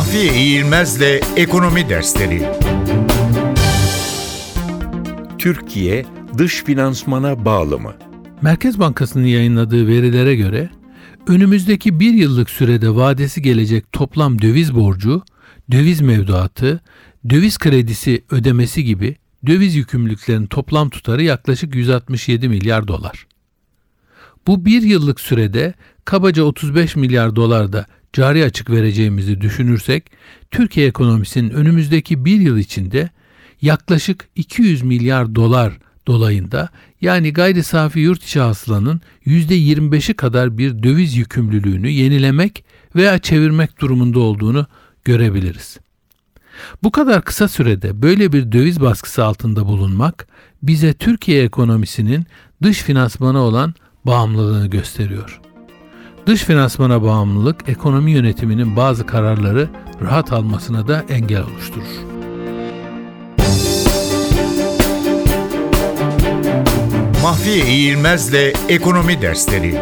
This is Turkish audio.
Mahfiye İğilmez'le Ekonomi Dersleri Türkiye dış finansmana bağlı mı? Merkez Bankası'nın yayınladığı verilere göre önümüzdeki bir yıllık sürede vadesi gelecek toplam döviz borcu, döviz mevduatı, döviz kredisi ödemesi gibi döviz yükümlülüklerinin toplam tutarı yaklaşık 167 milyar dolar. Bu bir yıllık sürede kabaca 35 milyar dolar da cari açık vereceğimizi düşünürsek, Türkiye ekonomisinin önümüzdeki bir yıl içinde yaklaşık 200 milyar dolar dolayında yani gayri safi yurt içi hasılanın %25'i kadar bir döviz yükümlülüğünü yenilemek veya çevirmek durumunda olduğunu görebiliriz. Bu kadar kısa sürede böyle bir döviz baskısı altında bulunmak bize Türkiye ekonomisinin dış finansmana olan bağımlılığını gösteriyor. Dış finansmana bağımlılık ekonomi yönetiminin bazı kararları rahat almasına da engel oluşturur. Mahfiye İğilmez'le Ekonomi Dersleri